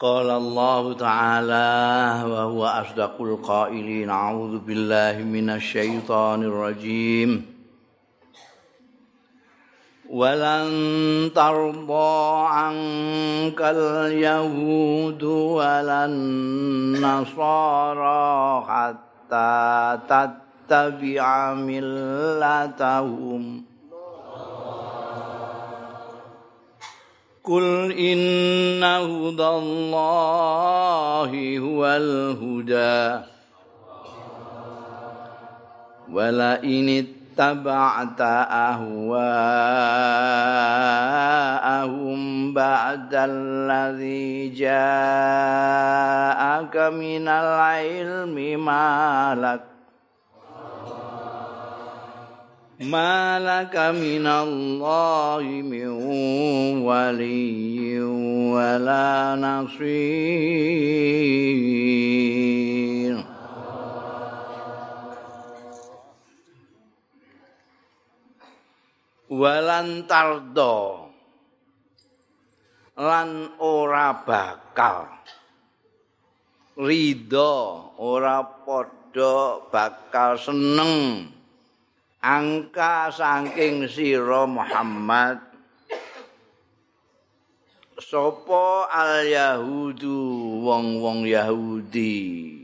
قال الله تعالى وهو أصدق القائلين أعوذ بالله من الشيطان الرجيم ولن ترضى عنك اليهود ولا النصارى حتى تتبع ملتهم قل إن هدى الله هو الهدى. ولئن اتبعت أهواءهم بعد الذي جاءك من العلم ما لك ما لك من الله من ولي ولا نصير walan tardo lan ora bakal ridho ora padha bakal seneng Angka saking sira Muhammad. Sapa al yahudu wong-wong yahudi?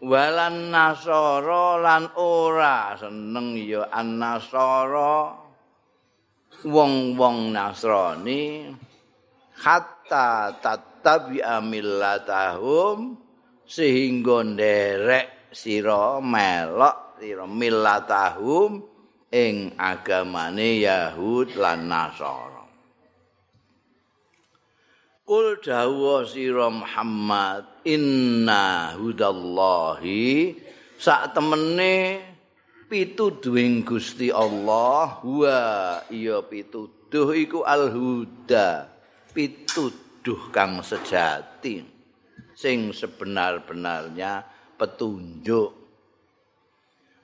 Walan nasara lan ora? Seneng ya an nasara. Wong-wong nasrani. Hatta tatabi amillatahum sehingga nderek sira melok sira millatahum ing agamane Yahud lan Nasara. Kul dawuh sira Muhammad inna hudallahi sak temene pituduhing Gusti Allah wa iya pituduh iku alhuda pituduh kang sejati sing sebenar-benarnya petunjuk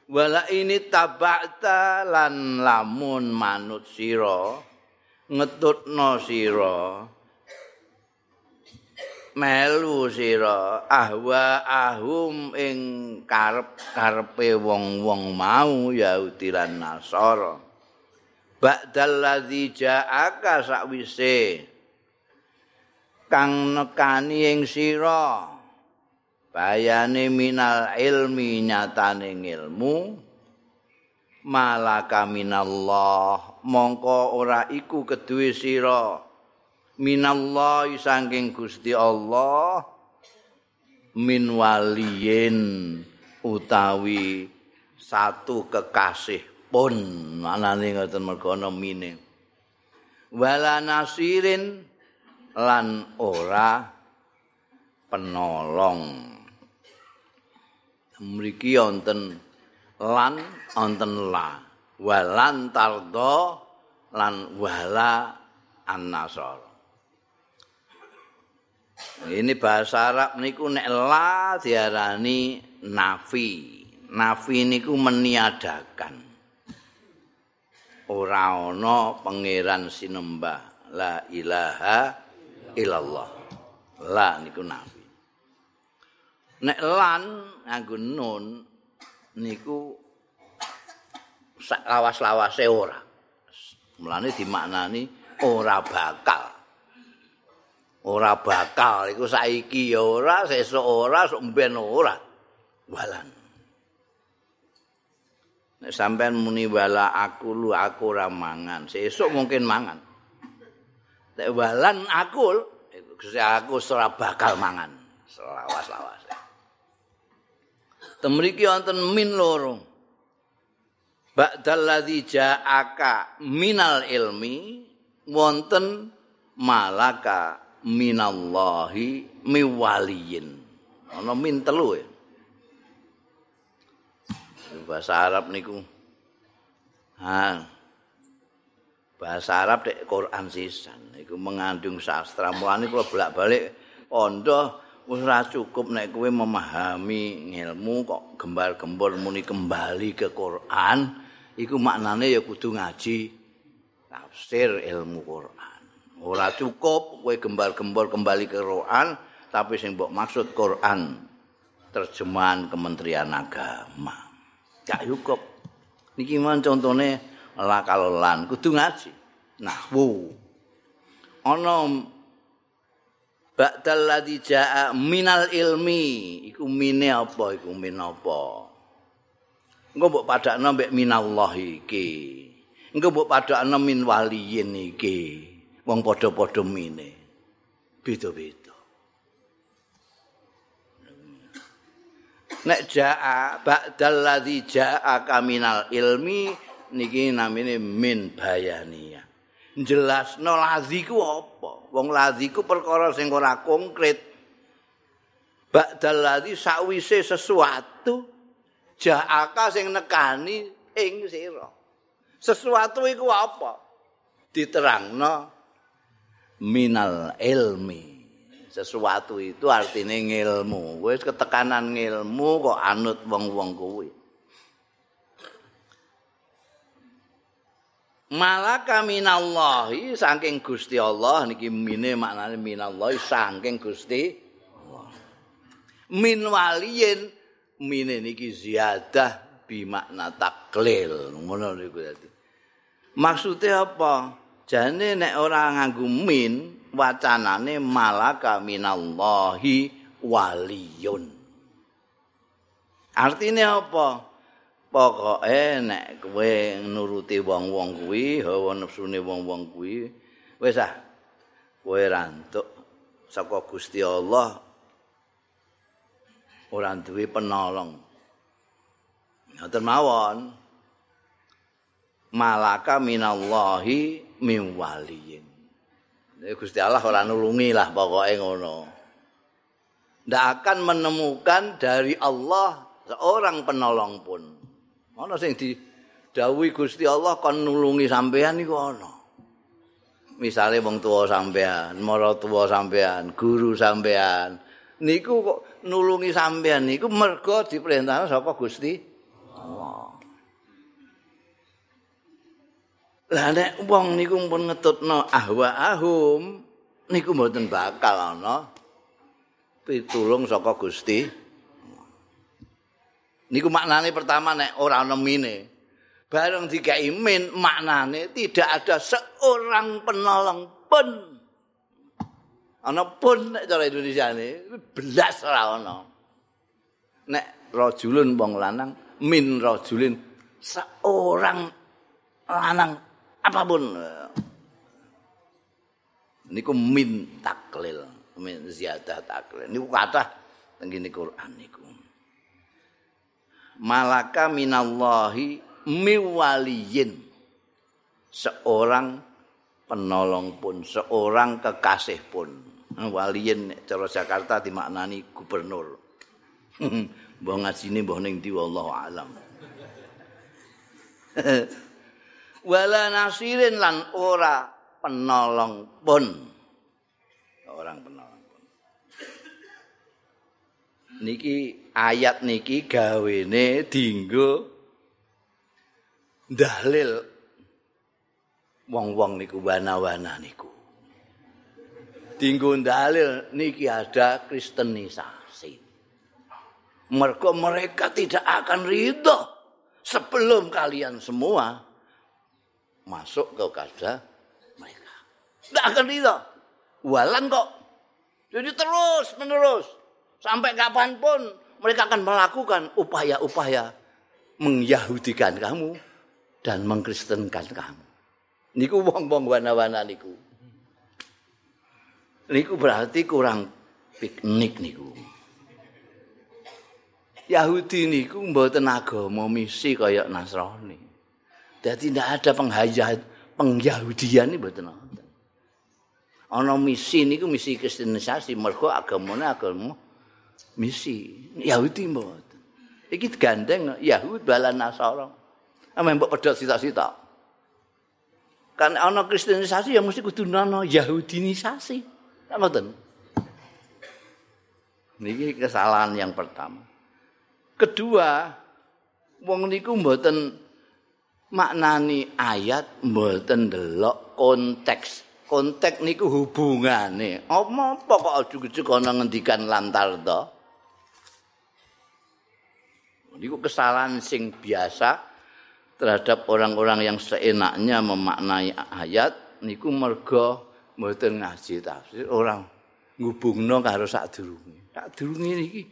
wala ini tabakta lan lamun manut sira ngetutno sira melu sira ahwa ahum ing karep-karepe wong-wong mau Yahudi lan Nasara. Ba'dal ladzi ja'aka sakwise kang nekani ing sira bayane minal ilmi nyatane ilmu malaka minallah mongko ora iku keduwe sira. Minallah saking Gusti Allah min waliyin utawi satu kekasih pun. Manane ngoten mergo ana mine. Wala nasirin lan ora penolong mriki wonten lan wonten la. Walan tardo lan wala annasar ini bahasa Arab niku nek la diarani nafi. Nafi niku meniadakan. Ora ana pangeran sinembah. La ilaha illallah. La niku nafi. Nek lan nganggo nun niku sak lawas-lawase ora. Mulane dimaknani ora bakal. Ora bakal iku saiki ya ora sesuk ora sok mben ora. Walan. Nek sampean muni wala aku lu aku ora mangan. Sesuk mungkin mangan. Nek walan aku aku ora bakal mangan. Selawas-lawas temriki wonten min loro. Ba'dal ladzi ja'aka minal ilmi wonten malaka minallahi miwaliyin. Ana min telu ya. Bahasa Arab niku. Ha. Bahasa Arab dek Quran sisan. Niku mengandung sastra. Mulane kula bolak-balik pondok wis cukup nek kowe memahami ilmu kok gembar-gembor muni kembali ke Quran iku maknane ya kudu ngaji tafsir ilmu Quran Ora cukup kowe gembar-gembor kembali ke Quran, tapi sing mbok maksud Quran terjemahan Kementerian Agama. Gak cukup. Niki man contone lakalolan kudu ngaji. Nah, wu. Ana Ba'dal ladzi jaa minal ilmi, iku mine apa iku min apa? Engko mbok padakno mbek minallah iki. Engko mbok padakno min waliyin iki. Wong padha-padha mine. Beda-beda. Nek jaa ba'dal ladzi jaa kaminal ilmi niki namine min bayaniyah. Jelasno ladzi ku apa? Wong ladzi ku perkara sing ora konkret. Ba'dal ladzi sakwise sesuatu jahaka sing nekani ing sira. Sesuatu iku apa? Diterangno minal ilmi. Sesuatu itu artinya ngilmu. Wis ketekanan ngilmu kok anut wong-wong kuwi. Malaka minallahi saking Gusti Allah niki mine maknane minallahi saking Gusti Allah. Min waliyin mine niki ziyadah bi makna taklil. Ngono niku dadi. Maksude apa? Jane nek ora nganggo min wacanane malaka minallahi waliyun. Artine apa pokoke nek kowe nuruti wong-wong kuwi hawa nepsune wong-wong kuwi wis ah kowe rantuk saka Gusti Allah ora duwe penolong. Ngoten mawon. Malaka minallahi min waliyin. Gusti Allah ora nulungi lah pokoke ngono. Ndak akan menemukan dari Allah seorang penolong pun. Ana sing didhawuhi Gusti Allah kon nulungi sampean iku ana. Misale wong tuwa sampean, mara tuwa sampean, guru sampean, niku kok nulungi sampean niku mergo diperintahkan saka Gusti Allah. Lah nek wong niku pun ngetutno ahwa ahum niku mboten bakal ana pitulung saka Gusti. Niku maknane pertama nek ora ana mine. Bareng dikai min maknane tidak ada seorang penolong pun. Ana pun nek cara Indonesia ini belas ora ana. Nek rajulun wong lanang min rajulin seorang lanang apapun. Niku min taklil min ziyadah taklil. Niku kathah teng ngene Quran niku malaka minallahi miwaliyin seorang penolong pun seorang kekasih pun waliyin cara Jakarta dimaknani gubernur. mbah ngajine mbah ning ndi wallahu alam. Wala nasirin lan ora penolong pun. Orang penolong pun. Niki ayat niki gawene dinggo dalil wong-wong niku wana-wana niku. dinggo dalil niki ada kristenisasi. Mereka mereka tidak akan ridho sebelum kalian semua masuk ke kada mereka. Tidak akan ridho. Walan kok. Jadi terus menerus sampai kapan pun mereka akan melakukan upaya-upaya mengyahudikan kamu dan mengkristenkan kamu. Niku wong-wong wana-wana niku. niku berarti kurang piknik niku. Yahudi niku mboten agama misi kaya Nasrani. Dadi ndak ada penghayat pengyahudian iki mboten ana. Ana misi niku misi kristenisasi mergo agamane agama misi. Yahudi mboten. Iki gandeng Yahud balan Nasara. Ame mbok pedhot sita-sita. Kan ana kristenisasi ya mesti kudu ana Yahudinisasi. Ngoten. Niki kesalahan yang pertama. Kedua, wong niku mboten maknani ayat mboten delok konteks konteks niku hubungane. Apa kok ujug-ujug ana ngendikan lantar to? Niku kesalahan sing biasa terhadap orang-orang yang seenaknya memaknai ayat niku mergo mboten ngaji tafsir orang ngubungno karo sadurunge. Sadurunge niki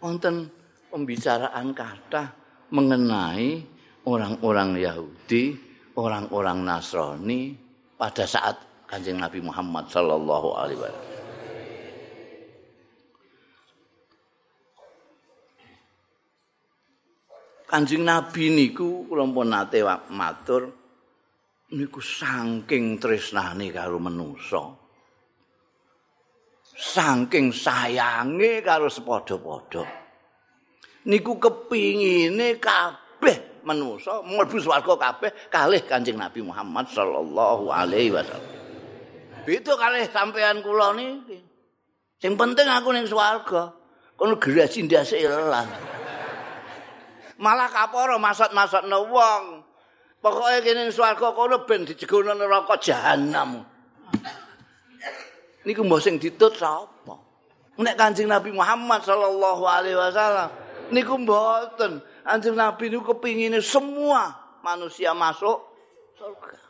wonten pembicaraan kata mengenai orang-orang Yahudi, orang-orang Nasrani pada saat Kanjeng Nabi Muhammad sallallahu alaihi wasallam. Kanjeng Nabi niku kula pun nate matur niku saking tresnane karo manusa. Saking sayange karo sepadha-padha. Niku kepingine kabeh manusa mlebu swarga kabeh kalih Kanjeng Nabi Muhammad sallallahu alaihi wasallam. Beda kalih sampean kula niki. Sing penting aku ning swarga. Kono gerasi ndase ilang. Malah kaporo masat-masatno wong. Pokoke kene ning swarga kono ben dijegono neraka jahanam. Niku mbok sing ditut sapa? Nek Kanjeng Nabi Muhammad sallallahu alaihi wasallam niku. Kanjeng Nabi niku kepingine semua manusia masuk surga.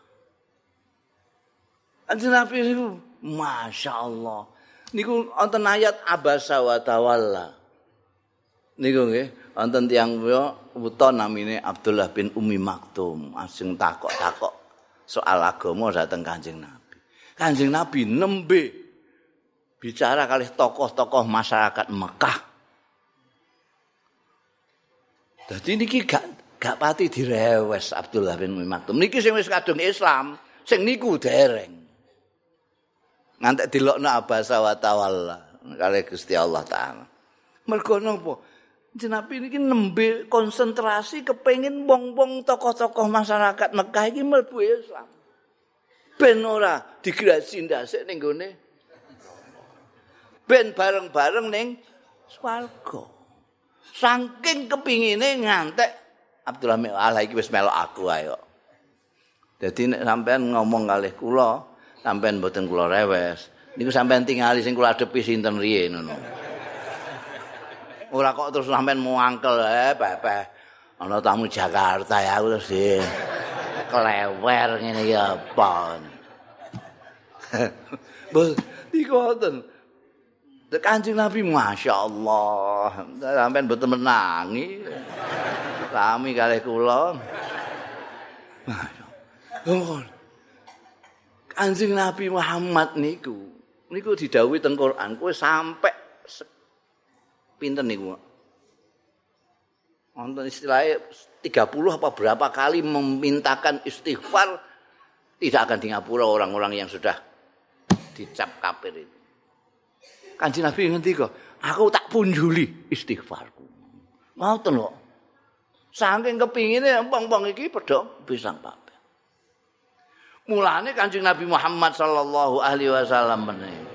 Kanjeng Nabi niku Masya Allah. Niku wonten ayat abasa wa tawalla. Niku nggih, wonten tiyang wuta namine Abdullah bin Umi Maktum, asing takok-takok soal agama dateng Kanjeng Nabi. Kanjeng Nabi nembe bicara kali tokoh-tokoh masyarakat Mekah. Dadi niki gak gak pati direwes Abdullah bin Umi Maktum. Niki sing wis kadung Islam, sing niku dereng. ngantek dilokno abasa wa tawalla kali Gusti Allah taala. Mergo napa? Jenapi ini nembe konsentrasi kepengin wong-wong tokoh-tokoh masyarakat Mekah iki mlebu Islam. Ben ora digrasi ndasik ning gone. Ben bareng-bareng ning swarga. Saking kepingine ngantek Abdullah Allah iki wis melok aku ayo. Dadi nek sampean ngomong kalih kula, sampean mboten kula rewes. Niku sampean tingali sing kula adepi sinten riye ngono. Ora kok terus sampean muangkel eh pepe. Ana tamu Jakarta ya terus di klewer ngene iki apa. Bos. The Kanjeng Nabi Masya Allah Sampai betul menangi Rami kali kula Kanjeng Nabi Muhammad niku niku didhawuhi teng Quran kowe sampe pinten niku. Wonten istilahnya 30 apa berapa kali memintakan istighfar tidak akan di orang-orang yang sudah dicap kafir itu. Nabi ngerti kok, aku tak punjuli istighfarku. Ngoten kok. Saking kepingine bang-bang iki padha pisang Pak. Mulane Kanjeng Nabi Muhammad sallallahu alaihi wasallam meneh.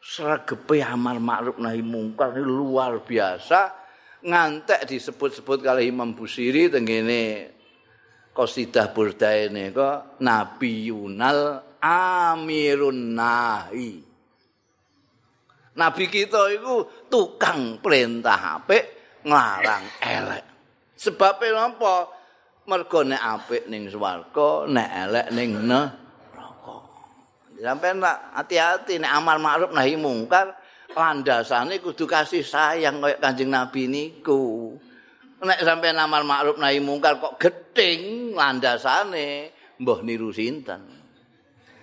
Sregepe amar ma'ruf nahi mungkar luar biasa ngantek disebut-sebut kali Imam Busiri tengene qasidah burdae kok Nabi Yunal Amirun Nahi. Nabi kita itu tukang perintah apik nglarang elek. Sebabnya apa? mergo nek apik ning swarga nek elek ning neraka sampeyan hati-hati nek amal ma'ruf nahi mungkar landasane kudu kasih sayang kaya Kanjeng Nabi niku. Nek sampeyan amal ma'ruf nahi mungkar kok geting landasane mbah niru sinten?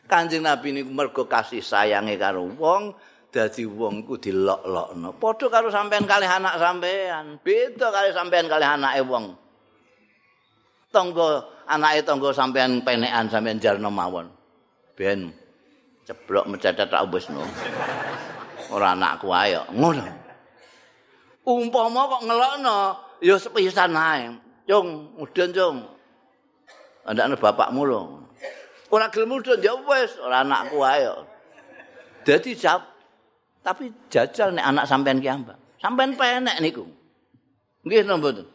Kanjeng Nabi niku mergo kasih sayange karo wong dadi wong ku dilok-lokno. Padha karo sampeyan kalih anak sampeyan beda kali sampeyan kalih anake wong. Tangga anake tangga sampean penekan sampean jarno mawon. Ben ceblok mecatet tak wis no. Ora anakku ayo, ngono. Umpama kok ngelokno ya sepisan ae. Cung, mudun cung. Andakne bapakmu lho. Ora gelem mudun ya wis, ora anakku ayo. Dadi jap tapi jajal nek anak sampean ki ambak. Sampean penek niku. Nggih napa mboten?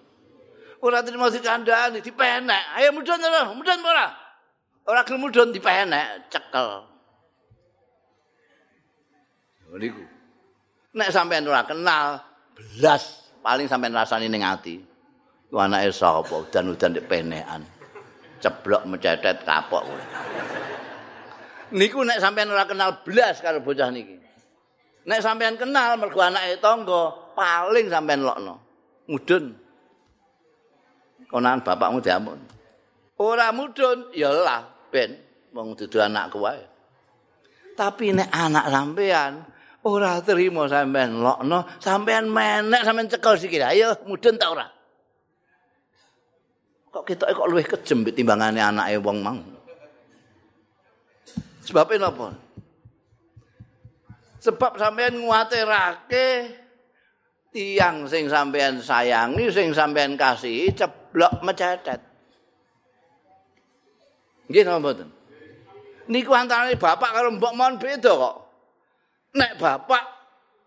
ora terima dikandani dipenek ayo mudun ora mudun ora Ora gelem mudhun dipenek, cekel. Niku. Nek sampean ora kenal, belas paling sampean rasani ning ati. Ku anake sapa? Udan-udan dipenekan. Ceblok mecetet kapok kowe. Niku nek sampean ora kenal belas karo bocah niki. Nek sampean kenal mergo anake tangga, paling sampean lokno. Mudhun. Konan bapakmu diampun. Ora mudhun, ya lah ben wong dudu anakku wae. Tapi nek anak sampean ora terima sampean lokno, sampean menek sampean cekel sikil. Ayo mudhun ta ora? Kok ketoke kok luwih kejem timbangane anake wong mang. Sebab napa? Sebab sampean nguatirake tiang sing sampean sayangi, sing sampean kasihi ceblok mecetet. Nggih napa mboten? Niku antarané bapak karo mbok mon beda kok. Nek bapak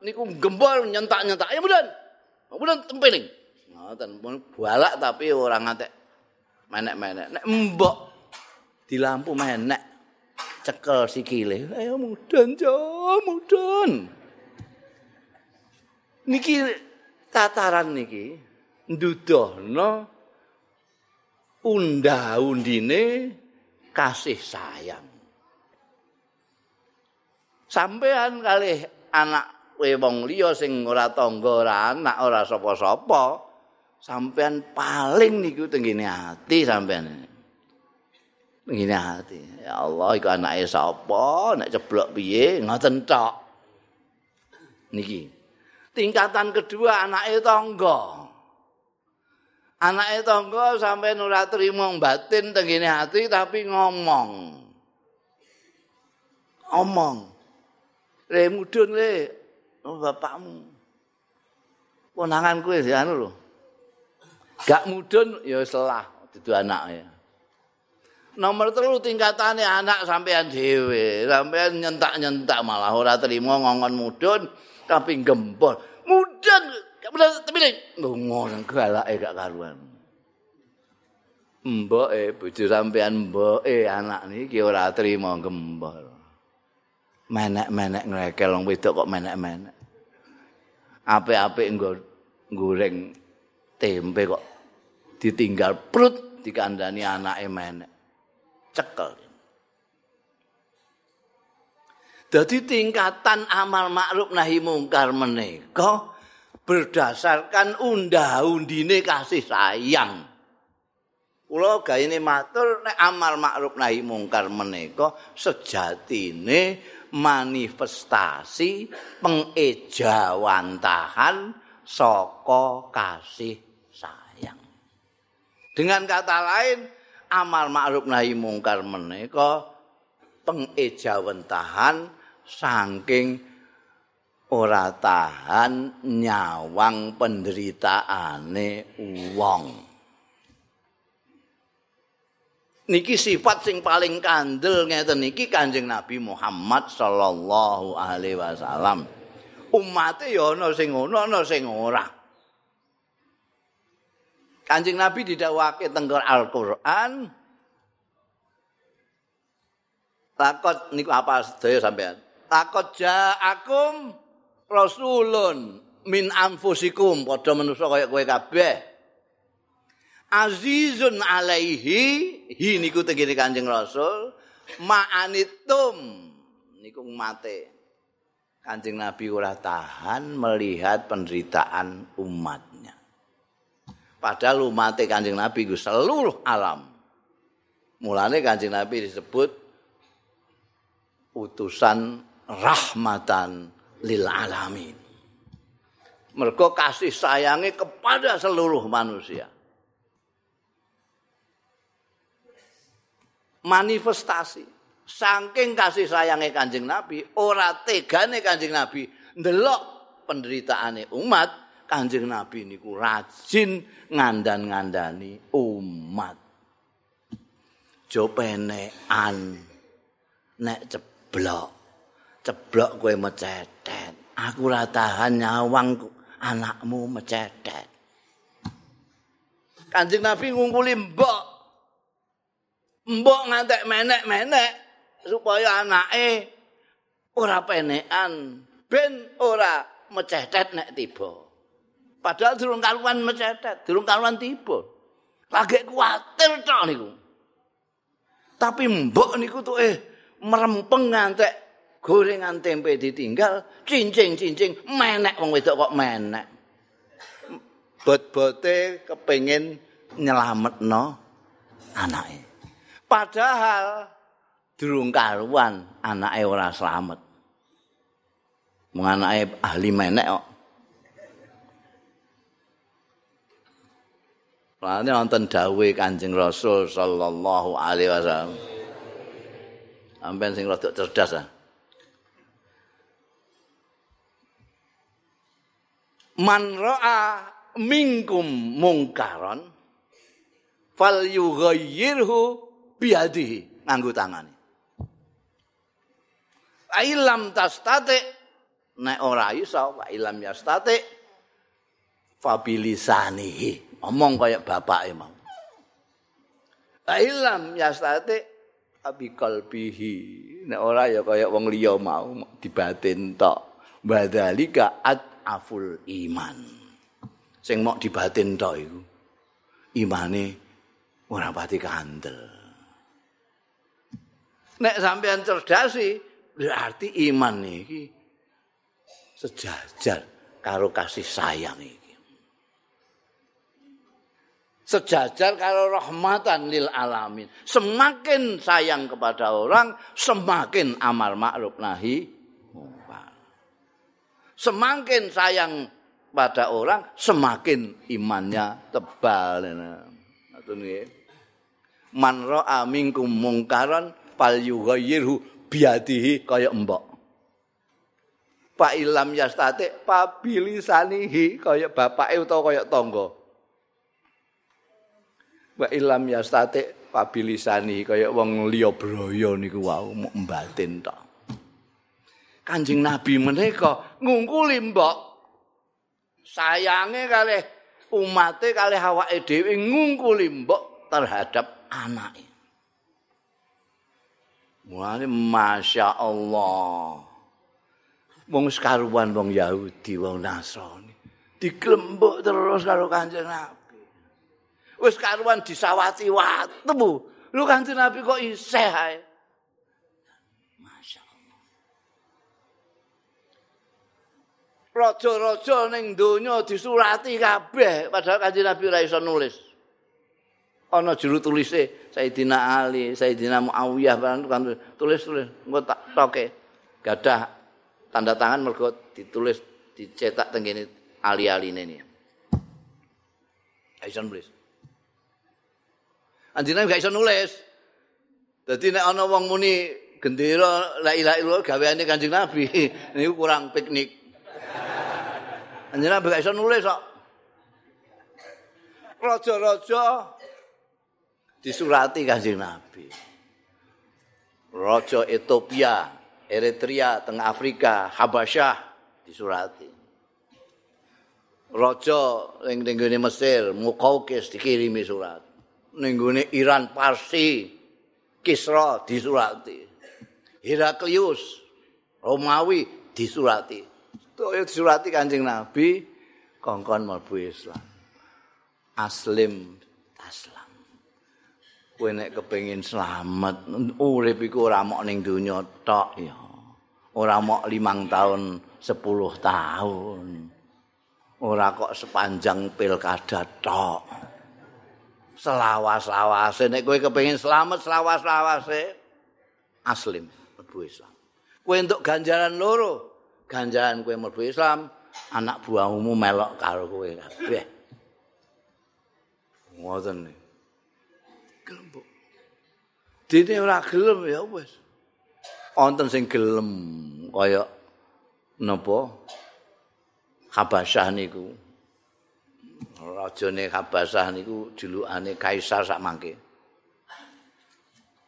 niku gembol nyentak-nyentak, ya mboten. Mboten tempeling. Ngoten, balak tapi ora ngatek menek-menek. Nek mbok di lampu menek cekel sikile. Ayo mudun, Jo, mudun. Niki tataran niki ndudohno undha-undine kasih sayang. Sampean kali anak wong liya sing ora tangga ora anak ora sapa-sapa, sampean paling niku tenggene ati sampean. Tenggene ati. Ya Allah iku anake sapa, nek ceblok piye, ngoten tok. Niki. Tingkatan kedua anake tangga. anake tangga sampai ora trimo batin tengene ati tapi ngomong. Omong. Le mudun le oh, bapakmu. Ponangan kowe sih anu lho. Gak mudun ya selah dudu anake. Nomor telu tingkatane anak sampean dhewe, sampean nyentak-nyentak malah ora trimo ngongon mudun tapi gempol. Mudun Bener tapi ngono galake gak karuan. Mboke bojo sampean mboke anak niki ora trima gembol. Menek-menek ngrekel wong wedok kok menek-menek. Apik-apik nggo goreng tempe kok ditinggal prut dikandani anake menek. Cekel. Dadi tingkatan amal makruf nahi mungkar menika berdasarkan undha-undine kasih sayang. Kula gayene matur nek amal makruf nahi mungkar menika sejatine manifestasi pengejawantahan saka kasih sayang. Dengan kata lain, amal makruf nahi mungkar menika pengejawantahan saking ora tahan nyawang penderitaane wong. Niki sifat sing paling kandel ngeten niki Kanjeng Nabi Muhammad sallallahu alaihi wasallam. Umate ya ana sing ngono ana sing ora. Kanjeng Nabi didhawuhake teng Al-Qur'an Takut niku apa sedaya sampean? Takut ja'akum rasulun min anfusikum padha manusa kaya kowe kabeh azizun alaihi hi niku tegene kanjeng rasul ma'anitum niku mate kanjeng nabi ora tahan melihat penderitaan umatnya padahal umat kanjeng nabi ku seluruh alam mulane kanjeng nabi disebut utusan rahmatan lil alamin. Mergo kasih sayangi kepada seluruh manusia. Manifestasi saking kasih sayangi Kanjeng Nabi, ora tegane Kanjeng Nabi ndelok penderitaane umat, Kanjeng Nabi niku rajin ngandan-ngandani umat. Jopenean nek ceblok ceblok kowe mecetet. Aku ora tahan nyawang anakmu mecetet. Kanjeng Nabi ngungkuli mbok. Mbok ngantek menek-menek supaya anake ora penekan ben ora mecetet nek tiba. Padahal durung karuan mecetet, durung karuan tiba. Lagi kuatir tok niku. Tapi mbok niku tuh eh merempeng ngantek gorengan tempe ditinggal, cincing-cincing menek wong wedok kok menek. Bot-bote kepengin nyelametno anake. Padahal durung karuan anake ora slamet. Mung anake ahli menek kok. Lane wonten dawuh Kanjeng Rasul sallallahu alaihi wasallam. Amben sing rada cerdas ah. Man ra'a minkum mungkaron fal yughayyirhu biadihi nganggo tangane. Ailam tastate nek ora iso wa ilam yastate fabilisanihi omong kaya bapak emang. Ilam yastate abi kalbihi. Nek ora ya kaya wong liya mau dibatin tok. Badalika aful iman. Sing mok dibatin tok iku. Imane ora pati kandel. Nek sampean cerdasi berarti iman iki sejajar karo kasih sayang iki. sejajar karo rahmatan lil alamin. Semakin sayang kepada orang, semakin amal ma'ruf nahi Semakin sayang pada orang, semakin imannya tebal. Man ra'a minkum mungkaran fal yughayyirhu biadihi kaya mbok. Pak ilam yastate pabilisanihi kaya bapake utawa kaya tangga. wa ilam yastate pabilisani kaya wong liya braya niku wau mbatin tok Kanjeng Nabi menika ngungkuli mbok sayange kalih umate kalih awake dhewe ngungkuli mbok terhadap anake Mulane Masya Allah Wong sekaruan wong Yahudi, wong Nasrani Diklembuk terus karo kanjeng Nabi wis karuan disawati watu. Lu kanthi Nabi kok isih ae. Masyaallah. Raja-raja ning donya disurati kabeh padahal kanthi Nabi ora iso nulis. Ana juru tulise Sayyidina Ali, Sayyidina Muawiyah kan tulis-tulis engko tak toke. Gadah tanda tangan mergo ditulis dicetak tengene ali-aline ini. Aisyah nulis. Anjene gak iso nulis. Dadi nek ana wong muni gendera la ilaha illallah gaweane Kanjeng Nabi, niku kurang piknik. Anjene gak iso nulis kok. Raja-raja disurati Kanjeng Nabi. Raja Ethiopia, Eritrea, Tengah Afrika, Habasyah disurati. Raja ning ning Mesir, Mukaukis dikirimi surat. ning Iran Parsi Kisra disurati Heraklius Romawi disurati Toyo disurati Kanjeng Nabi kongkon mlebu Islam aslim aslam kowe nek kepengin slamet urip iku ora mok ning donya tok ya ora mok limang tahun sepuluh tahun ora kok sepanjang pilkada tok selawas-lawase nek kowe kepengin selamat selawas-lawase aslim mlebu Islam. Kowe entuk ganjaran loro. Ganjaran kowe mlebu Islam, anak buahmu melok karo kowe kabeh. Ngoten nih. Gelem. Dene ora gelem ya wis. Wonten sing gelem kaya napa? Habasyah niku. rajane Habasah niku julukane kaisar sak mangke.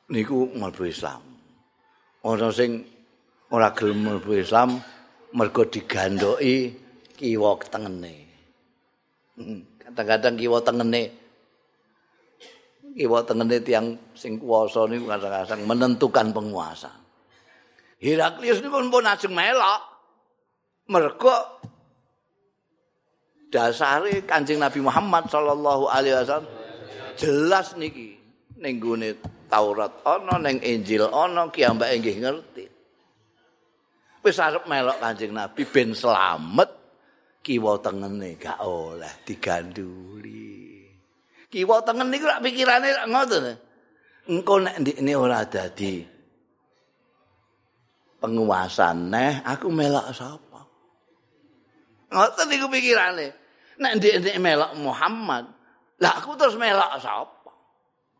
Niku mlebu Islam. Ana sing ora gelem mlebu Islam mergo digandoki kiwa tengene. Hmm, kadang-kadang kiwa tengene Kiwa tengene tiang sing kuwasa niku kadang-kadang menentukan penguasa. Heraklius niku pun ajeng melok. Mergo dasare Kanjeng Nabi Muhammad sallallahu alaihi wasallam jelas niki ning gone Taurat ana ning Injil ana ki ambake nggih ngerti. Wis arep melok Kanjeng Nabi ben selamat kiwa tengene gak oleh diganduli. Kiwa tengen niku lak pikirane lak ngoten. Engko nek ndikne ora dadi penguasa neh aku melok sapa? Ngoten niku pikirane. Nek ndikne melok Muhammad, lah aku terus melok sapa?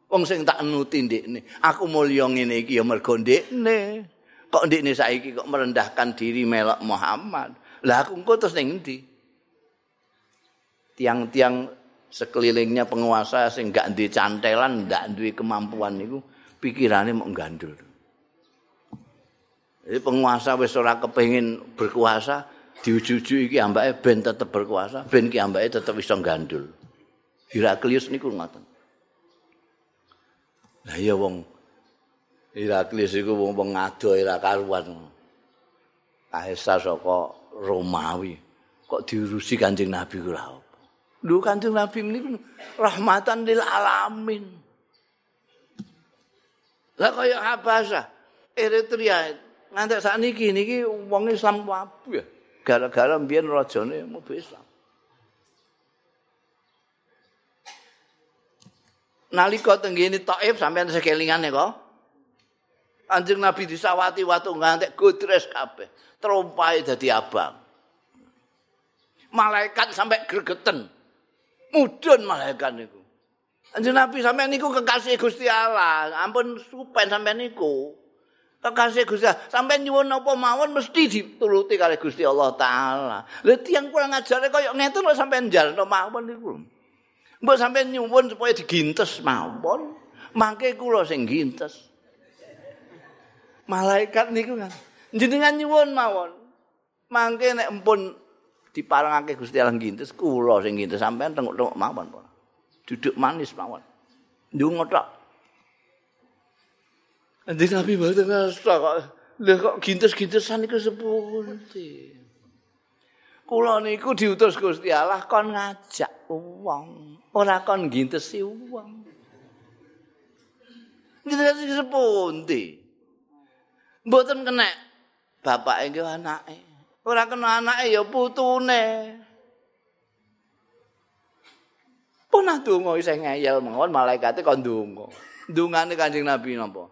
Wong sing tak nuti ndikne, aku mulya ngene iki ya mergo ndikne. Kok ndikne saiki kok merendahkan diri melok Muhammad? Lah aku engko terus ning ndi? tiang-tiang sekelilingnya penguasa sing gak duwe cantelan, gak duwe kemampuan niku pikirane mau gandul. Jadi penguasa wis ora kepengin berkuasa, diuju-uju iki ambake ben tetep berkuasa, ben ki ambake tetep iso gandul. Heraklius niku ngoten. Lah iya wong Heraklius iku wong wong ngado ora karuan. Kaisar saka Romawi kok diurusi Kanjeng Nabi ora Lho Kanjeng Nabi niku rahmatan lil alamin. Lah kaya Habasah, Eritrea, ngantek sakniki niki wong Islam ya. Gara-gara mbiyen mau Islam. Nalika tenggene Taif sampean sekelingane kok. Anjing Nabi disawati watu ngantek godres kabeh. Trompai dadi abang. Malaikat sampai gregeten. Mudun malaikat niku. Anjir Nabi sampean niku kekasih Gusti Allah. Ampun supen sampean niku. Kekasih Gusti Allah. Sampean nyuwun apa mawon mesti dituruti kali Gusti Allah taala. Lha tiyang kurang ajare kaya ngeten lho sampean jalno mawon niku. Mbok sampean nyuwun supaya digintes mawon. Mangke kula sing gintes. Malaikat niku kan jenengan nyuwun mawon. Mangke nek empun diparengake Gusti Allah ngintes kula sing ngintes sampean tengok-tengok mawon. Duduk manis mawon. Ndonga tok. Endi Nabi mboten ngerasa kok lha kok gintes-gintesan iku sepundi. Kula niku diutus Gusti Allah kon ngajak wong, ora kon ngintesi wong. Gintes sepundi. Mboten kena bapake nggih anake. Ora kena anake ya putune. Punah donga isih ngeyel mawon malaikate kon donga. Dungane Kanjeng Nabi napa?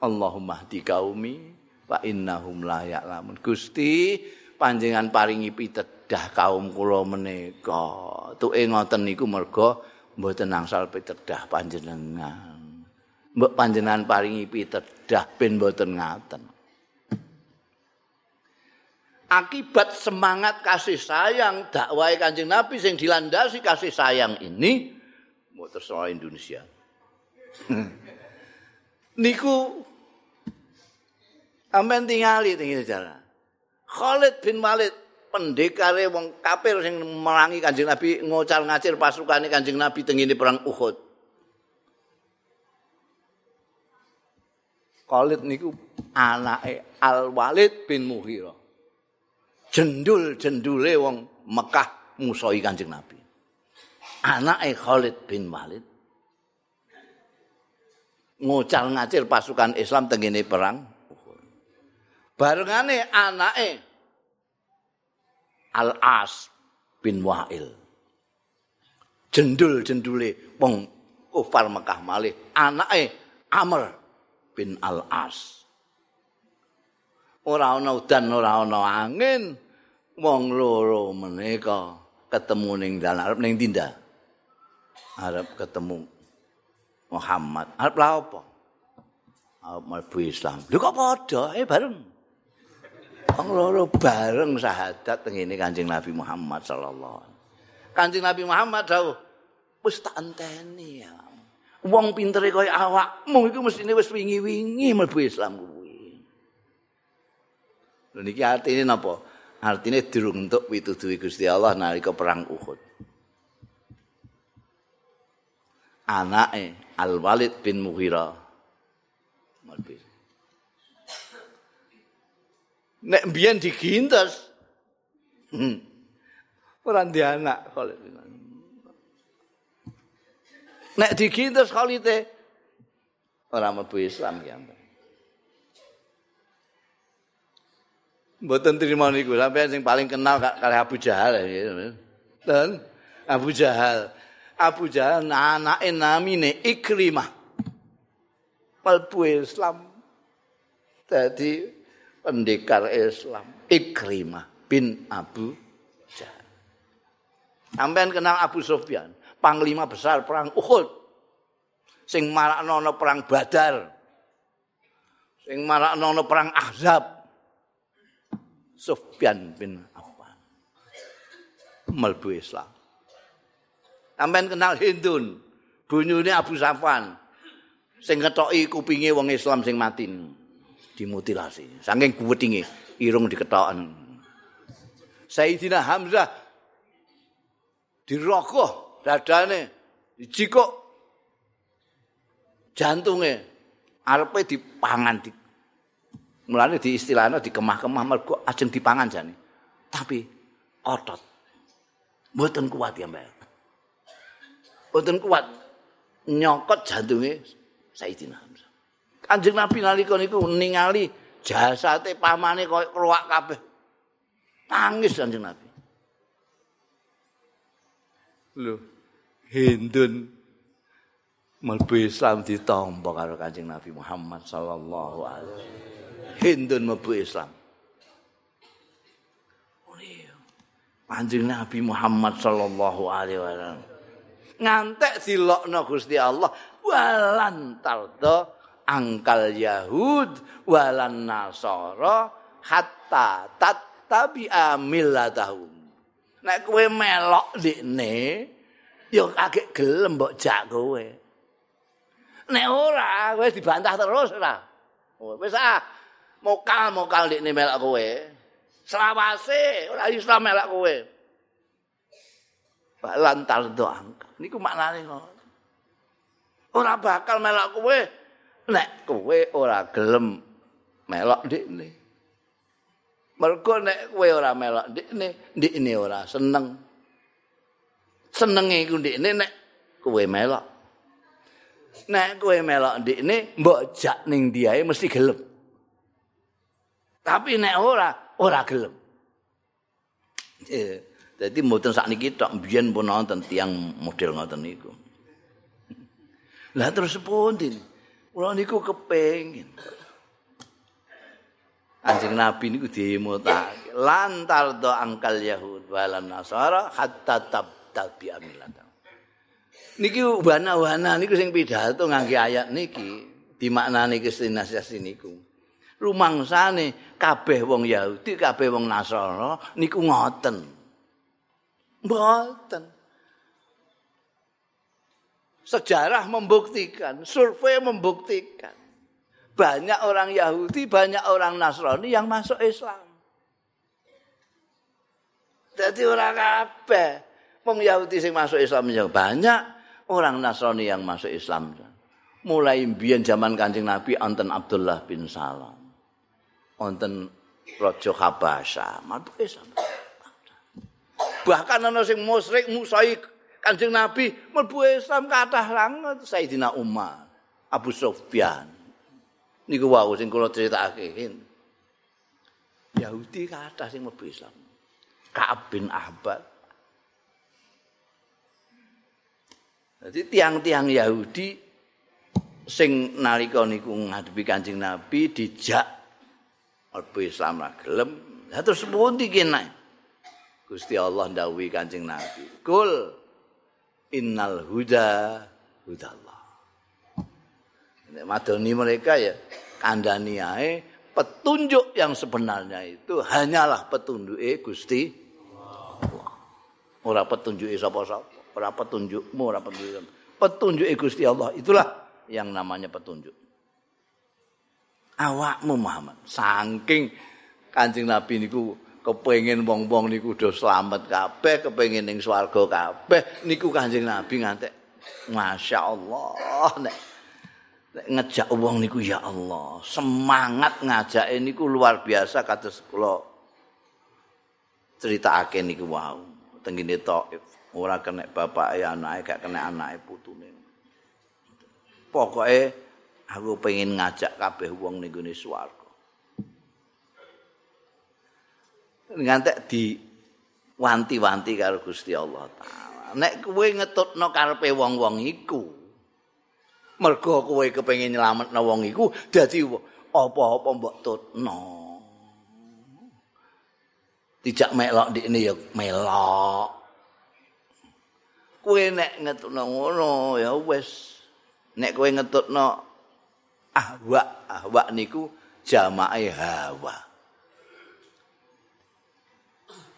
Allahumma hdi qaumi fa innahum la ya'lamun. Gusti panjenengan paringi pitedah kaum kula menika. Tuke ngoten niku merga mboten nangsal pitedah panjenengan. Mbok panjenengan paringi pitedah ben mboten ngaten. Akibat semangat kasih sayang dakwah Kanjeng Nabi sing dilandasi kasih sayang ini mau terserah Indonesia. Niku amen tingali tinggal jalan. Khalid bin Walid pendekare wong kafir sing merangi Kanjeng Nabi ngocal ngacir pasukane Kanjeng Nabi tengene perang Uhud. Khalid niku anake Al Walid bin Mughirah. Jendul-jendule wong Mekah musoi Kanjeng Nabi. Anake Khalid bin Walid ngocal ngacir pasukan Islam tengene perang. Barengane anake Al-As bin Wa'il. Jendul-jendule wong kufar Mekah malih anake Amr bin Al-As. Ora ana udan, ora ana angin, wong loro menika ketemu ning dalan arep ning tindak? Arep ketemu Muhammad. Arep lha apa? Arep mlebu Islam. Lho kok padha? Eh bareng. Wong loro bareng syahadat teng ngene Kanjeng Nabi Muhammad sallallahu alaihi Kanjeng Nabi Muhammad dawuh wis tak enteni ya. Wong pintere kaya awakmu iku mestine wis wingi-wingi mlebu Islam kuwi. Lho niki artine napa artinya durung untuk pituduhi Gusti Allah nalika perang Uhud. anake Al Walid bin Mughirah. Nek mbiyen digintes. Hmm. Ora ndek anak Khalid Nek digintes Khalid ora mlebu Islam ya. Mboten trimo niku sampeyan sing paling kenal kali Abu Jahal. Dan Abu Jahal. Abu Jahal anake namine Ikrimah. Mlebu Islam. Jadi pendekar Islam Ikrimah bin Abu Jahal. Sampeyan kenal Abu Sufyan, panglima besar perang Uhud. Sing marakno perang Badar. Sing marakno perang Ahzab. Sufyan bin Affan. Melbu Islam. Sampeyan kenal Hindun, bunyune Abu Safwan. Sing ngetoki kupinge wong Islam sing mati. Dimutilasi. Saking kuwetinge irung diketoken. Sayyidina Hamzah dirokoh dadane, dijikuk jantunge arepe dipangan di Mulane di istilahnya di kemah-kemah mergo ajeng dipangan jane. Tapi otot. Mboten kuat ya, Mbak. Mboten kuat nyokot jantunge Sayyidina Hamzah. Kanjeng Nabi nalika niku ningali jasate pamane koyo keruak kabeh. Tangis Kanjeng Nabi. Lho, Hindun mlebu Islam ditampa karo Kanjeng Nabi Muhammad sallallahu alaihi wasallam. Hindun mlebu Islam. Panjang Nabi Muhammad sallallahu alaihi wasallam. Ngantek dilokno Gusti Allah walan tardo angkal Yahud walan Nasara hatta tattabi'a millatahum. Nek kowe melok dikne ya kagek gelem mbok jak kowe. Nek ora kowe dibantah terus ora. Wis ah mokal-mokal nek melak kowe. Selawase ora iso melak kowe. Lantar doang. Niku maknane kok. Ora bakal melak kowe nek kowe ora gelem melok ndekne. Mergo nek kowe ora melok ndekne, ndekne ora seneng. Senenge iku ndekne nek kowe melok. Nek kowe melok ndekne, mbok jak ning diae mesti gelem. Tapi nek ora, ora gelem. Jadi mboten sakniki tok mbiyen pun nonton tiang model ngoten niku. Lah terus pundi? Kula niku kepengin. Anjing Nabi niku dimutake. Lantar do angkal Yahud walan Nasara hatta tabtal bi amilata. Niki wana-wana niku sing pidato ngangge ayat niki dimaknani kestinasiasi niku. Rumangsane kabeh wong Yahudi, kabeh wong Nasrani niku ngoten. Mboten. Sejarah membuktikan, survei membuktikan. Banyak orang Yahudi, banyak orang Nasrani yang masuk Islam. Jadi orang kabeh wong Yahudi sing masuk Islam yang banyak, orang Nasrani yang masuk Islam. Mulai biyen zaman Kanjeng Nabi anten Abdullah bin Salam. Wonten raja Habasha, mantuk Islam. Bahkan ana sing musyrik musai Kanjeng Nabi mlebu Islam kathah langet Sayyidina Umar, Abu Sufyan. Niku wau sing kula critakake. Yahudi kathah sing mlebu Islam. Ka'ab bin Ahbar. Jadi tiang-tiang Yahudi sing nalika niku ngadepi Kanjeng Nabi dijak Albu Islam ra gelem. Ya terus pundi kene? Gusti Allah ndawuhi Kanjeng Nabi. Kul innal huda hudallah. Nek madoni mereka ya kandhani petunjuk yang sebenarnya itu hanyalah petunjuke Gusti Allah. Ora petunjuke sapa-sapa, ora petunjukmu, ora petunjuk. Petunjuke Gusti Allah itulah yang namanya petunjuk. Awakmu Muhammad. Saking Kanjeng Nabi niku kepengin wong-wong niku do slamet kabeh kepengin ning swarga kabeh niku Kanjeng Nabi ngantek Masya Allah. Nek, ngejak wong niku ya Allah semangat ngajak niku luar biasa kados kula critakake niku wow tenggine Thaif ora kena bapak ya gak kena anake putune. Pokoke aku pengen ngajak kabeh wong ning gone swarga. Ngantek di wanti-wanti karo Gusti Allah taala. Nek kowe ngetutno karepe wong-wong iku mergo kowe kepengin nyelametno wong iku dadi apa-apa mbok tutno. Tidak melok di ini ya melok. Kowe nek ngetutno ngono ya wis. Nek kowe ngetutno ahwa ahwa niku jamae hawa.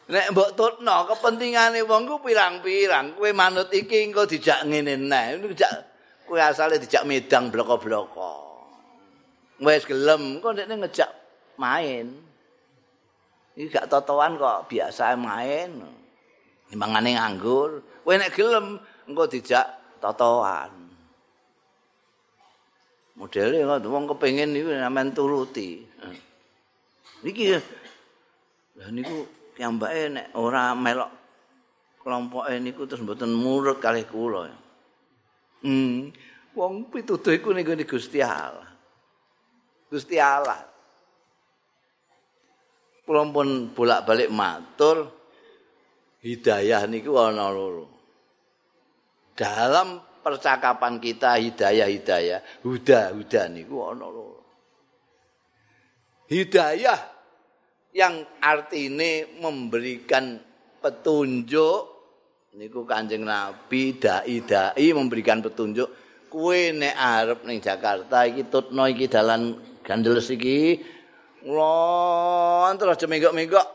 Nek mbok tutno kepentingane wong ku pirang-pirang. Kowe manut iki engko dijak ngene neh. Dijak kowe asale dijak medang bloko-bloko. Wis gelem kok nek ngejak main. Iki gak totoan kok biasa main. Timbangane nganggur, kowe nek gelem engko dijak totoan. Modele kok wong kepengin niku sampean turuti. Niki lha niku piyambake nek ora melok kelompoke niku terus mboten murut kalih kula. Hmm, wong pituduh iku niku Gusti Allah. Gusti Allah. Kula pun bolak-balik matur hidayah niku ana loro. Dalam percakapan kita hidayah-hidayah, huda-huda niku ana lho. Hidayah yang artine memberikan petunjuk niku Kanjeng Nabi dai-dai memberikan petunjuk kue nek arep ning Jakarta iki tutno iki dalan gandeles iki ngulon terus aja menggok-menggok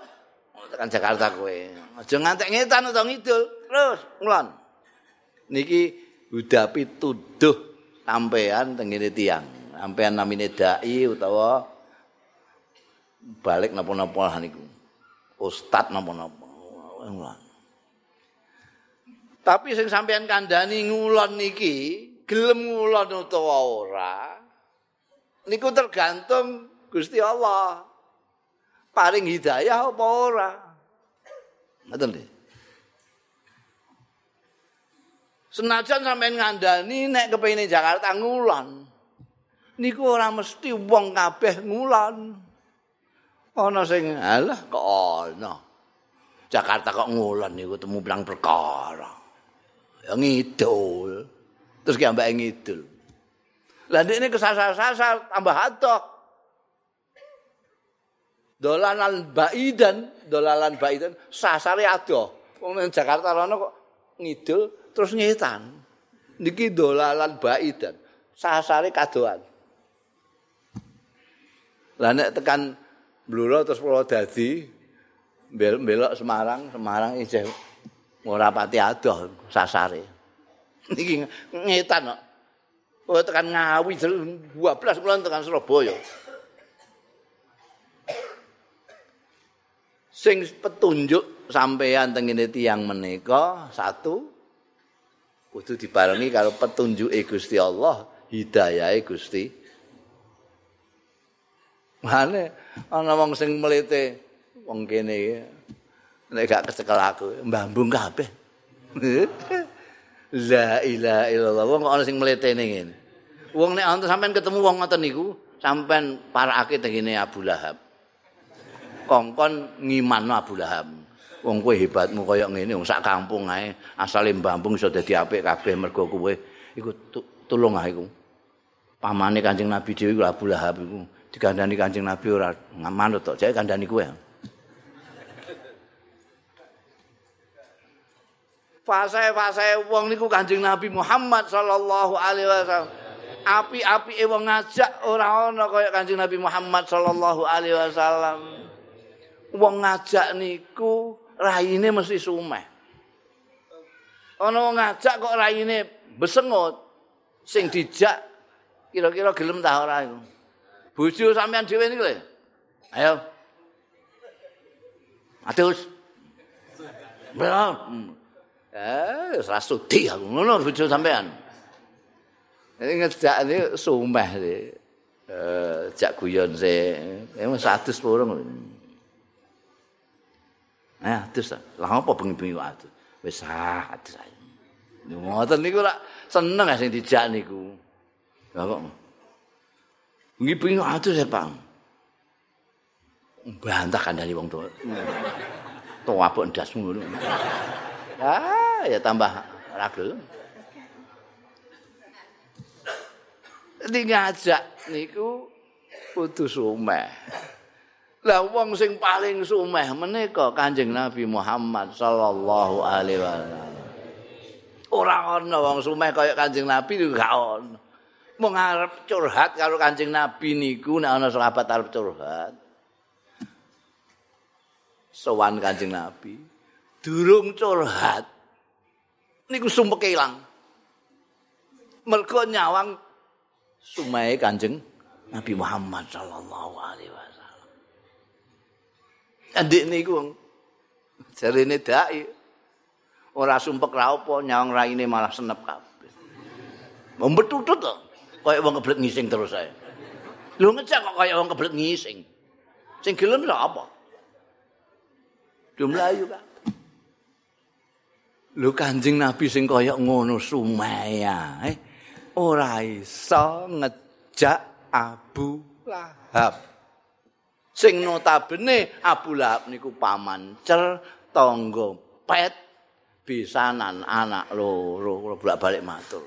tekan Jakarta kowe. Aja ngantek ngetan utawa ngidul. Terus ngulon niki udah pituduh sampean tengene tiang sampean namine dai utawa balik napa-napa niku ustad napa-napa. Tapi sing sampean kandhani ngulon niki gelem ngulon utawa ora niku tergantung Gusti Allah. Paring hidayah apa ora? Ngoten Senajan sampean ngandani nek kepengin Jakarta ngulon. Niku ora mesti wong kabeh ngulon. Ana sing alah kok ana. Jakarta kok ngulon niku temu blang perkara. Ya ngidul. Terus ki ambek ngidul. Lah ini kesasar-sasar tambah adoh. Dolanan baidan, dolanan baidan sasare adoh. Wong Jakarta rono kok ngidul terus ngetan. Niki dolalan baidan. Sasare kadoan. Lah nek tekan Bluro terus kula dadi belok Semarang, Semarang isih ora pati adoh sasare. Niki ngetan kok. Oh tekan Ngawi 12 kula tekan Surabaya. Sing petunjuk sampeyan tengene tiyang menika satu kudu dibarengi karo petunjuke Gusti Allah, hidayahe Gusti. Mane ana wong sing mlete wong kene iki nek gak kecekel aku mbambung kabeh. La ilaha illallah. Wong ana sing mletene ngene. Wong nek ana sampean ketemu wong ngoten niku, sampean parakake tengene Abu Lahab. Kongkon ngimanno Abu Lahab. Wong kowe hebatmu kaya ngene wong sak kampung ae asale mbambung iso dadi apik kabeh mergo kowe iku tulung ae iku. Pamane Kanjeng Nabi dhewe iku Abu Lahab iku. Digandani Kanjeng Nabi ora manut tok jek kandhani kowe fase-fase wong niku Kanjeng Nabi Muhammad sallallahu alaihi wasallam. Api-api wong ngajak ora ana kaya Kanjeng Nabi Muhammad sallallahu alaihi wasallam. Wong ngajak niku raine mesti sumeh. Ana wong ngajak kok raine besengut. Sing dijak kira-kira gelem ta ora iku. Bojo sampean dhewe niku lho. Ayo. Atus. Belum. Eh, ora sudi aku ngono bojo sampean. Ini ngejak ini sumeh sih. Eh, jak guyon sih. Emang satu sepuluh. Nah, terus lah apa bengi-bengi kok atus? Wis ah, atus ae. Ngoten niku lak seneng sing dijak niku. Lah kok bengi-bengi kok atus ya, Pak. Bantah kandhani wong tuwa. Tuwa apuk ndasmu ngono. Ah, ya tambah ragel. Ini ngajak niku kudu sumeh. Lah wong sing paling sumeh menika Kanjeng Nabi Muhammad sallallahu alaihi wasallam. Ora ana wong sumeh kaya Kanjeng Nabi niku gak ana. Mung arep curhat karo Kanjeng Nabi niku nek ana sahabat arep curhat. Sowan Kanjeng Nabi. durung curhat niku sumpek ilang mergo nyawang sumae kanjeng Nabi Muhammad sallallahu alaihi wasallam adik niku jarene dai. Ora sumpek ra apa nyawang raine malah senep kabeh. Membetutut to? Kaya wong keblek ngising terus ae. Lho ngecek kok kaya wong keblek ngising? Sing gelem apa? Dumlayu kan Lho Kanjeng Nabi sing kaya ngono Sumaya, eh ora iso ngejak Abu Lahab. Sing notabene Abu Lahab niku paman cer tangga pet bisanan anak loro bolak-balik matur.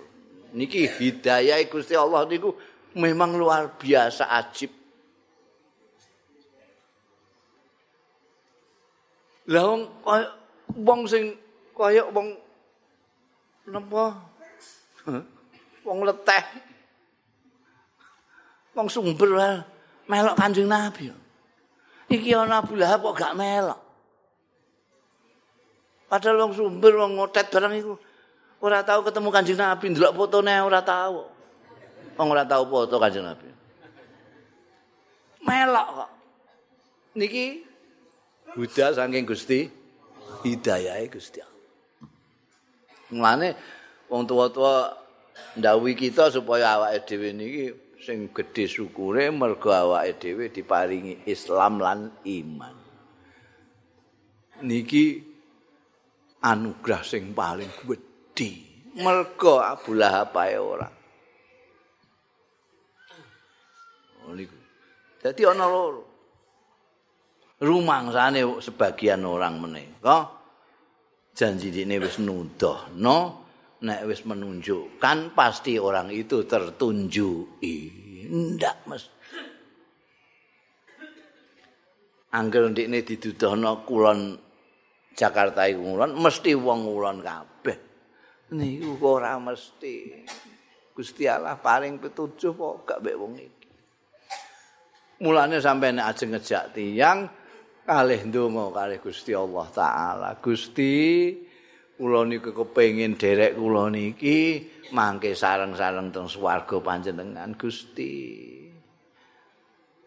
Niki hidayah Gusti Allah niku memang luar biasa ajib. Lah wong wong sing kaya wong napa wong leteh wong sumber melok Kanjeng Nabi iki ana Abu Lahab kok gak melok? Padahal wong sumber wong ngotet barang iku ora tahu ketemu Kanjeng Nabi. Ndelok fotone ora tahu wong ora tahu foto Kanjeng Nabi. Melok kok. Niki? Buddha saking Gusti hidayahe Gusti Allah. Mulane wong tua-tua ndawuhi kita supaya awake dhewe niki sing gedhe syukure mergo awake dhewe diparingi Islam lan iman. Niki anugerah sing paling gedhe. Mergo Abu Lahab ae ora. Oh, niku. Dadi ana loro. Rumangsane sebagian orang meneh. Janji ini wis nuduhno nek wis menunjukkan pasti orang itu tertunjuki. Ndak mas. Angger ndikne diduduhno kulon Jakarta kulon mesti wong kulon kabeh. Niku ora mesti. Gusti Allah paling petunjuk kok gak mek wong iki. Mulane nek ajeng ngejak tiyang kalih ndonga kalih Gusti Allah taala. Gusti kula niku kepengin derek kula niki mangke sareng-sareng teng swarga panjenengan Gusti.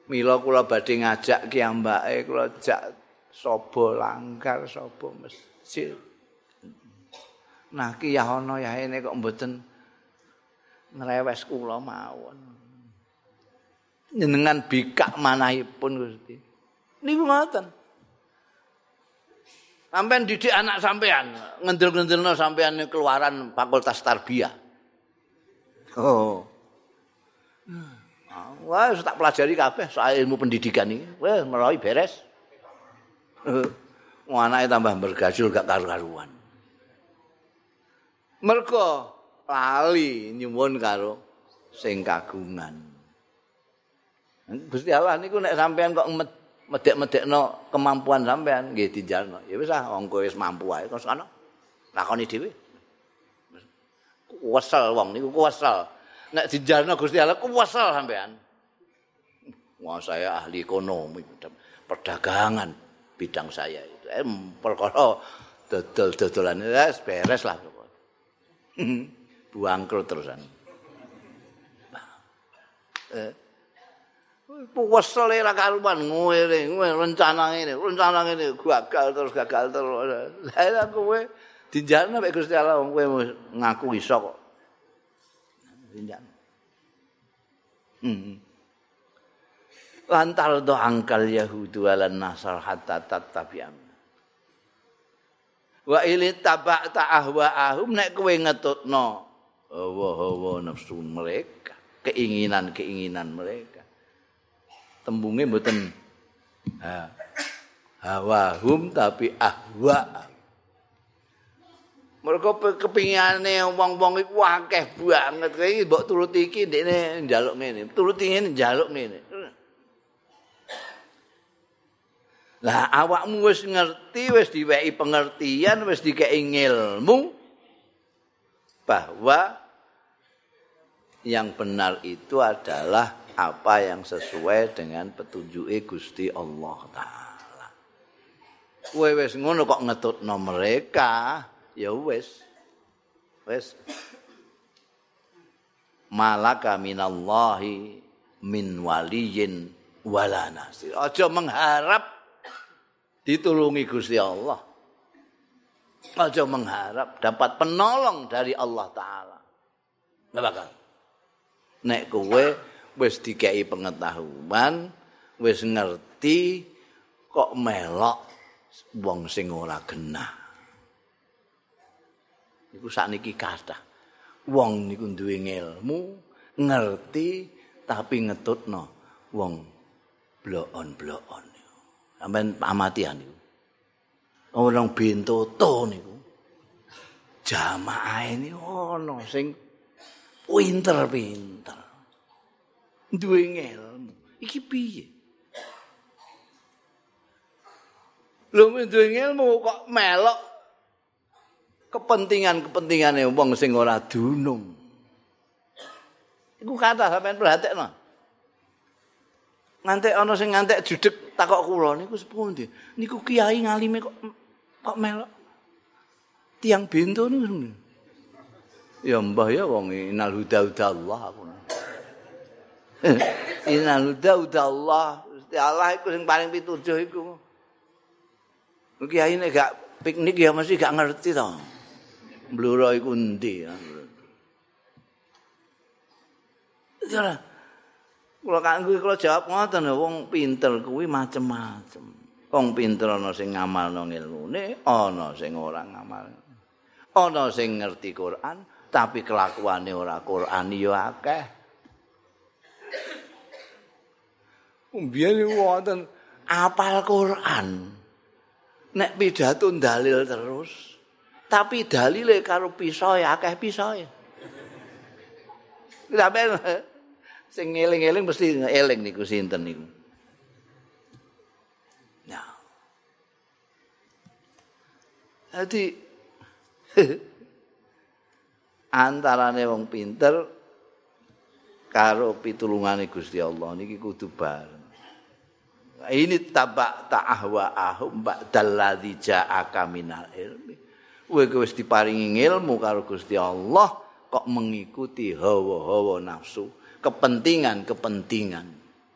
Mila kula badhe ngajak ki ambake kula jak sapa langgar sapa masjid. Nah ki ya ana ya ini kok mboten ngrewes kula mawon. Jenengan bikak manahipun Gusti. niku ngoten. Sampeyan didik anak sampean, ngendel-ngendelno sampean keluaran fakultas tarbiyah. Oh. Wah, tak pelajari kabeh soal ilmu pendidikan ini. Wah, melalui beres. Wah, anaknya tambah bergajul gak karu-karuan. Mergo lali nyuwun karo sing kagungan. Gusti Allah niku nek sampean kok medek-medekno kemampuan sampean nggih dijalno. Ya wis ah wong kowe wis mampu ae kok sono. Lakoni dhewe. Kuwesel wong niku kuwesel. Nek dijalno Gusti Allah kuwesel sampean. Wah saya ahli ekonomi perdagangan bidang saya itu. Eh perkara dodol-dodolan wis beres lah. Buangkrut terusan. Eh Puwesel ora karuan ngene, rencana ngene, rencana ngene gagal terus gagal terus. Lah kowe Dinjalno mek Gusti Allah kowe ngaku iso kok. Dinjalno. Hmm. Lantar do angkal Yahudu ala nasar hatta tattabi'am. Wa ili tabak ta'ahwa ahum nek kowe ngetutno hawa-hawa nafsu mereka, keinginan-keinginan mereka. Tembunge mboten ha, hawa hum tapi ahwa Mereka kepingane wong-wong iku akeh banget. Kayak mbok turuti iki ndekne njaluk ngene. Turuti ngene njaluk ngene. Lah awakmu wis ngerti, wis diwehi pengertian, wis dikei ilmu bahwa yang benar itu adalah apa yang sesuai dengan petunjuk Gusti Allah taala. Kowe wis ngono kok ngetutno mereka, ya wis wis malaka minallahi min waliyin wala nasir. Aja mengharap ditulungi Gusti Allah. Aja mengharap dapat penolong dari Allah taala. Nggak bakal. Nek kowe wis dikei pengetahuan wis ngerti kok melok wong sing ora genah iku sakniki kathah. Wong niku duwe ilmu, ngerti tapi ngetutno wong blokon-blokon. Sampeyan amatian niku. Orang bintoto niku. Jamaah ini ono sing pinter-pinter. Duwe ilmu. Iki piye? Lho duwe ilmu kok melok kepentingan-kepentingane wong sing ora dunung. Iku kata sampean perhatekno. Ngantek ana sing ngantek judeg takok kula niku sepundi? Niku kiai ngalime kok kok melok tiang bento niku. Ya mbah ya wong inal huda huda Allah aku. Inal huda huda Allah. Gusti Allah iku sing paling pituduh iku. Kiai nek gak piknik ya mesti gak ngerti to. Bluro iku endi. Jare. Kula kanggo kula jawab ngoten wong pinter kuwi macem-macem. Wong pinter ana sing ngamalno ilmune, ana sing ora ngamal. Ana sing ngerti Quran, tapi kelakuane ora Quran ya akeh. Umbiyen wonten apal Quran. Nek pidato dalil terus, tapi dalile karo pisau akeh pisau. Sampe sing eling-eling mesti eling niku sinten niku. Ya. Jadi antarane wong pinter karo pitulungane Gusti Allah niki kudu bareng. Ini tabak ta'ahwa ahum ba'dalladzi ja'aka minal ilmi. kowe wis diparingi ilmu karo Gusti Allah kok mengikuti hawa-hawa nafsu, kepentingan-kepentingan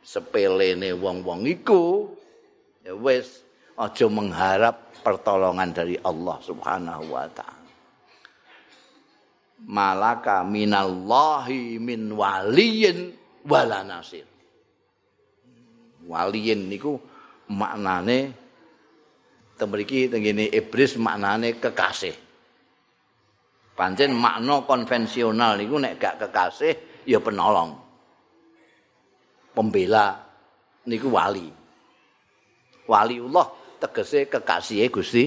sepelene wong-wong iku ya wis aja mengharap pertolongan dari Allah Subhanahu wa taala. Malaka minallahi min waliyin wala nasir. Waliyin niku maknane temriki tengene iblis maknane kekasih. Pancen makna konvensional niku nek gak kekasih ya penolong. Pembela niku wali. Waliullah tegese kekasihe Gusti.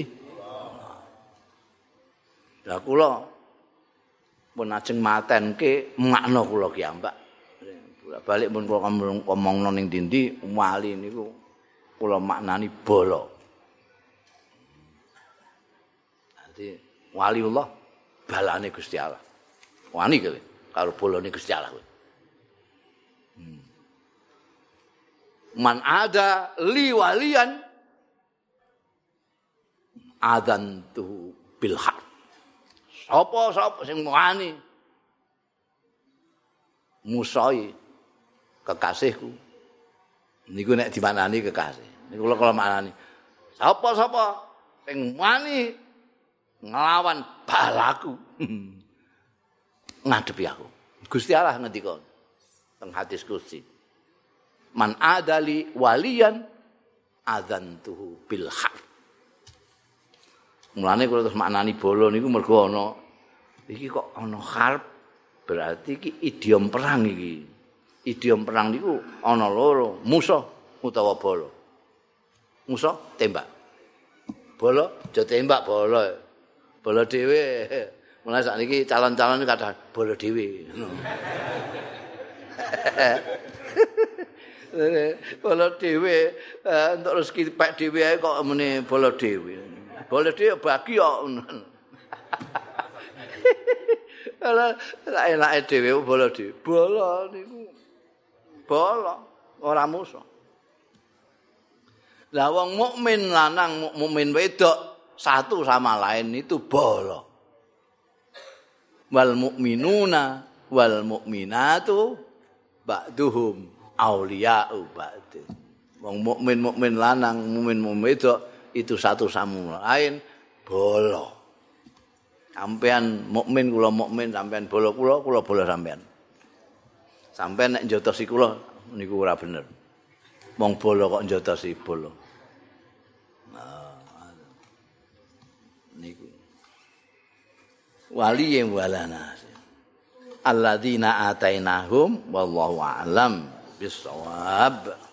Lah kula pun ajeng matenke makna kula ki ambak. Balik pun kula ngomongno ning dindi wali niku kula maknani bolo. Dadi waliullah balane Gusti Allah. Wani kowe karo bolone Gusti Allah. Hmm. Man ada li walian adan tu bil haq. Sapa sapa sing wani musai kekasihku. Niku nek dimanani kekasih. Niku kula kula maknani. Sapa sapa sing wani nglawan balaku. Ngadepi aku. Gusti Allah ngendika teng hadis Gusti. Man adali waliyan adzantuhu bil haq. Mulane kula terus maknani bolo niku mergo ana iki kok ana harp berarti iki idiom perang iki. Idiom perang niku ana loro, musuh utawa bolo. Musuh tembak. Bolo aja tembak bolo. Bolo dhewe. Mulai saat ini calon-calon kata bolo dhewe. bolo dhewe untuk rezeki pek dhewe kok meni bolo dhewe. Boleh dia bagi kok. Kalau enak dhewe bola dhewe. Bola niku. Bola ora musuh. Lah wong mukmin lanang mukmin wedok satu sama lain itu bola. Wal mukminuna wal mukminatu ba'duhum auliya'u ba'din. Wong mukmin mukmin lanang mukmin mukmin wedok itu satu sama lain bolo. Sampean mukmin kula mukmin sampean bolo kula kula bolo sampean. Sampean nek njotosi kula niku ora bener. Wong bolo kok njotosi bolo. niku. Wali yang walana. Alladzina atainahum wallahu a'lam bisawab.